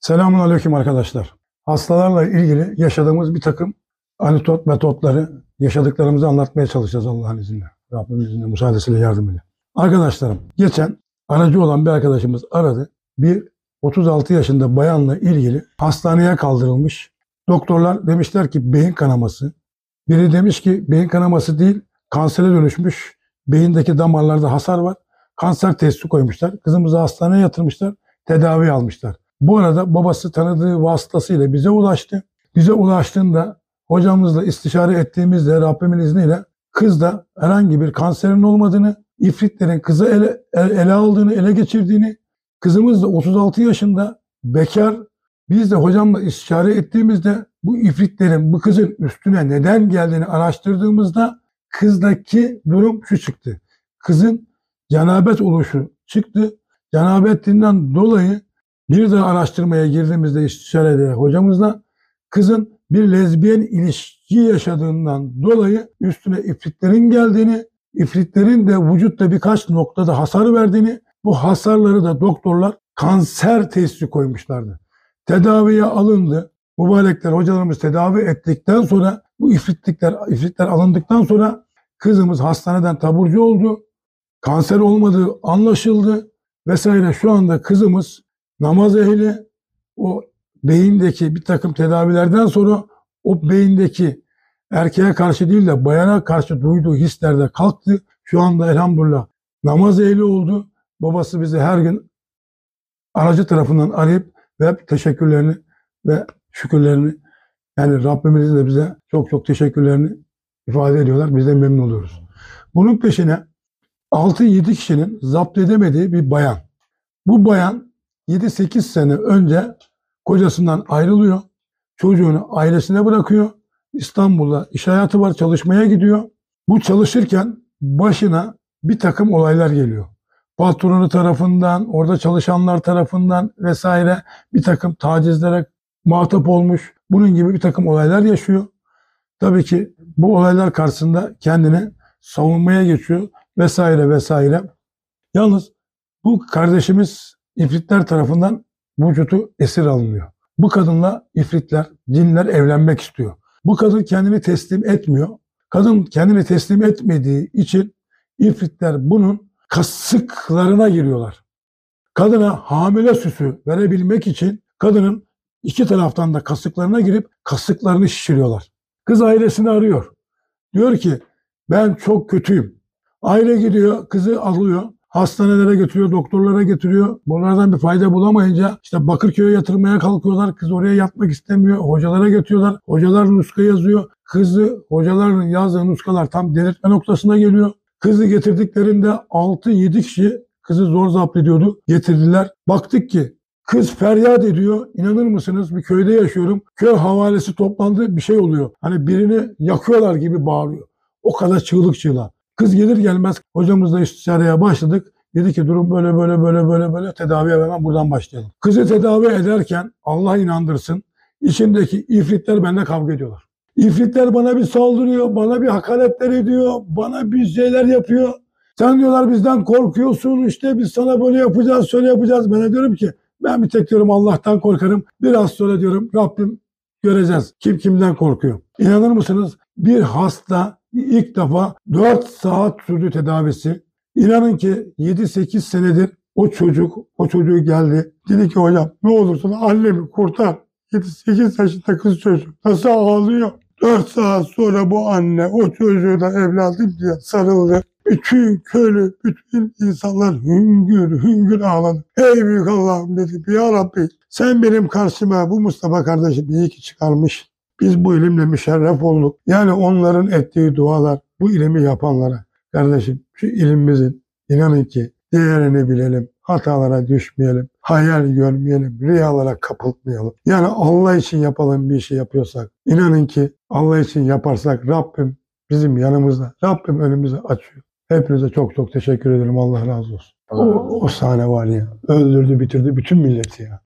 Selamun Aleyküm arkadaşlar. Hastalarla ilgili yaşadığımız bir takım anitot metotları, yaşadıklarımızı anlatmaya çalışacağız Allah'ın izniyle. Rabbimin izniyle, müsaadesiyle, yardımıyla. Arkadaşlarım, geçen aracı olan bir arkadaşımız aradı. Bir 36 yaşında bayanla ilgili hastaneye kaldırılmış. Doktorlar demişler ki beyin kanaması. Biri demiş ki beyin kanaması değil, kansere dönüşmüş. Beyindeki damarlarda hasar var. Kanser testi koymuşlar. Kızımızı hastaneye yatırmışlar. Tedavi almışlar. Bu arada babası tanıdığı vasıtasıyla bize ulaştı. Bize ulaştığında hocamızla istişare ettiğimizde Rabbimin izniyle kızda herhangi bir kanserin olmadığını, ifritlerin kızı ele, ele aldığını, ele geçirdiğini, kızımız da 36 yaşında bekar. Biz de hocamla istişare ettiğimizde bu ifritlerin bu kızın üstüne neden geldiğini araştırdığımızda kızdaki durum şu çıktı. Kızın cenabet oluşu çıktı. Cenabetinden dolayı bir de araştırmaya girdiğimizde istişarede hocamızla kızın bir lezbiyen ilişki yaşadığından dolayı üstüne ifritlerin geldiğini, ifritlerin de vücutta birkaç noktada hasar verdiğini, bu hasarları da doktorlar kanser testi koymuşlardı. Tedaviye alındı. Mübarekler hocalarımız tedavi ettikten sonra bu ifritlikler, ifritler alındıktan sonra kızımız hastaneden taburcu oldu. Kanser olmadığı anlaşıldı vesaire. Şu anda kızımız namaz ehli o beyindeki bir takım tedavilerden sonra o beyindeki erkeğe karşı değil de bayana karşı duyduğu hislerde kalktı. Şu anda elhamdülillah namaz ehli oldu. Babası bizi her gün aracı tarafından arayıp ve teşekkürlerini ve şükürlerini yani Rabbimizin de bize çok çok teşekkürlerini ifade ediyorlar. Biz de memnun oluyoruz. Bunun peşine 6-7 kişinin zapt edemediği bir bayan. Bu bayan 7-8 sene önce kocasından ayrılıyor. Çocuğunu ailesine bırakıyor. İstanbul'da iş hayatı var, çalışmaya gidiyor. Bu çalışırken başına bir takım olaylar geliyor. Patronu tarafından, orada çalışanlar tarafından vesaire bir takım tacizlere muhatap olmuş. Bunun gibi bir takım olaylar yaşıyor. Tabii ki bu olaylar karşısında kendini savunmaya geçiyor vesaire vesaire. Yalnız bu kardeşimiz ifritler tarafından vücutu esir alınıyor. Bu kadınla ifritler, cinler evlenmek istiyor. Bu kadın kendini teslim etmiyor. Kadın kendini teslim etmediği için ifritler bunun kasıklarına giriyorlar. Kadına hamile süsü verebilmek için kadının iki taraftan da kasıklarına girip kasıklarını şişiriyorlar. Kız ailesini arıyor. Diyor ki ben çok kötüyüm. Aile gidiyor, kızı alıyor. Hastanelere götürüyor, doktorlara götürüyor. Bunlardan bir fayda bulamayınca işte Bakırköy'e yatırmaya kalkıyorlar. Kız oraya yatmak istemiyor. Hocalara götürüyorlar. Hocalar nuska yazıyor. Kızı hocaların yazdığı nuskalar tam delirtme noktasına geliyor. Kızı getirdiklerinde 6-7 kişi kızı zor zapt ediyordu. Getirdiler. Baktık ki Kız feryat ediyor. İnanır mısınız? Bir köyde yaşıyorum. Köy havalesi toplandı. Bir şey oluyor. Hani birini yakıyorlar gibi bağırıyor. O kadar çığlık çığlığa. Kız gelir gelmez hocamızla istişareye başladık. Dedi ki durum böyle böyle böyle böyle böyle tedaviye hemen buradan başlayalım. Kızı tedavi ederken Allah inandırsın içindeki ifritler benimle kavga ediyorlar. İfritler bana bir saldırıyor, bana bir hakaretler ediyor, bana bir şeyler yapıyor. Sen diyorlar bizden korkuyorsun işte biz sana böyle yapacağız, şöyle yapacağız. Ben de diyorum ki ben bir tek diyorum Allah'tan korkarım. Biraz sonra diyorum Rabbim göreceğiz kim kimden korkuyor. İnanır mısınız? Bir hasta ilk defa 4 saat sürdü tedavisi. İnanın ki 7-8 senedir o çocuk, o çocuğu geldi. Dedi ki hocam ne olursun annemi kurtar. 7-8 yaşında kız çocuk nasıl ağlıyor. 4 saat sonra bu anne o çocuğu da evladım diye sarıldı. Bütün köylü, bütün insanlar hüngür hüngür ağladı. Ey büyük Allah'ım dedim ya Rabbi sen benim karşıma bu Mustafa kardeşim iyi ki çıkarmış. Biz bu ilimle müşerref olduk. Yani onların ettiği dualar bu ilimi yapanlara. Kardeşim şu ilimimizin inanın ki değerini bilelim. Hatalara düşmeyelim. Hayal görmeyelim. Riyalara kapılmayalım. Yani Allah için yapalım bir işi yapıyorsak. inanın ki Allah için yaparsak Rabbim bizim yanımızda. Rabbim önümüzü açıyor. Hepinize çok çok teşekkür ederim. Allah razı olsun. O, o sahne var ya. Öldürdü bitirdi bütün milleti ya.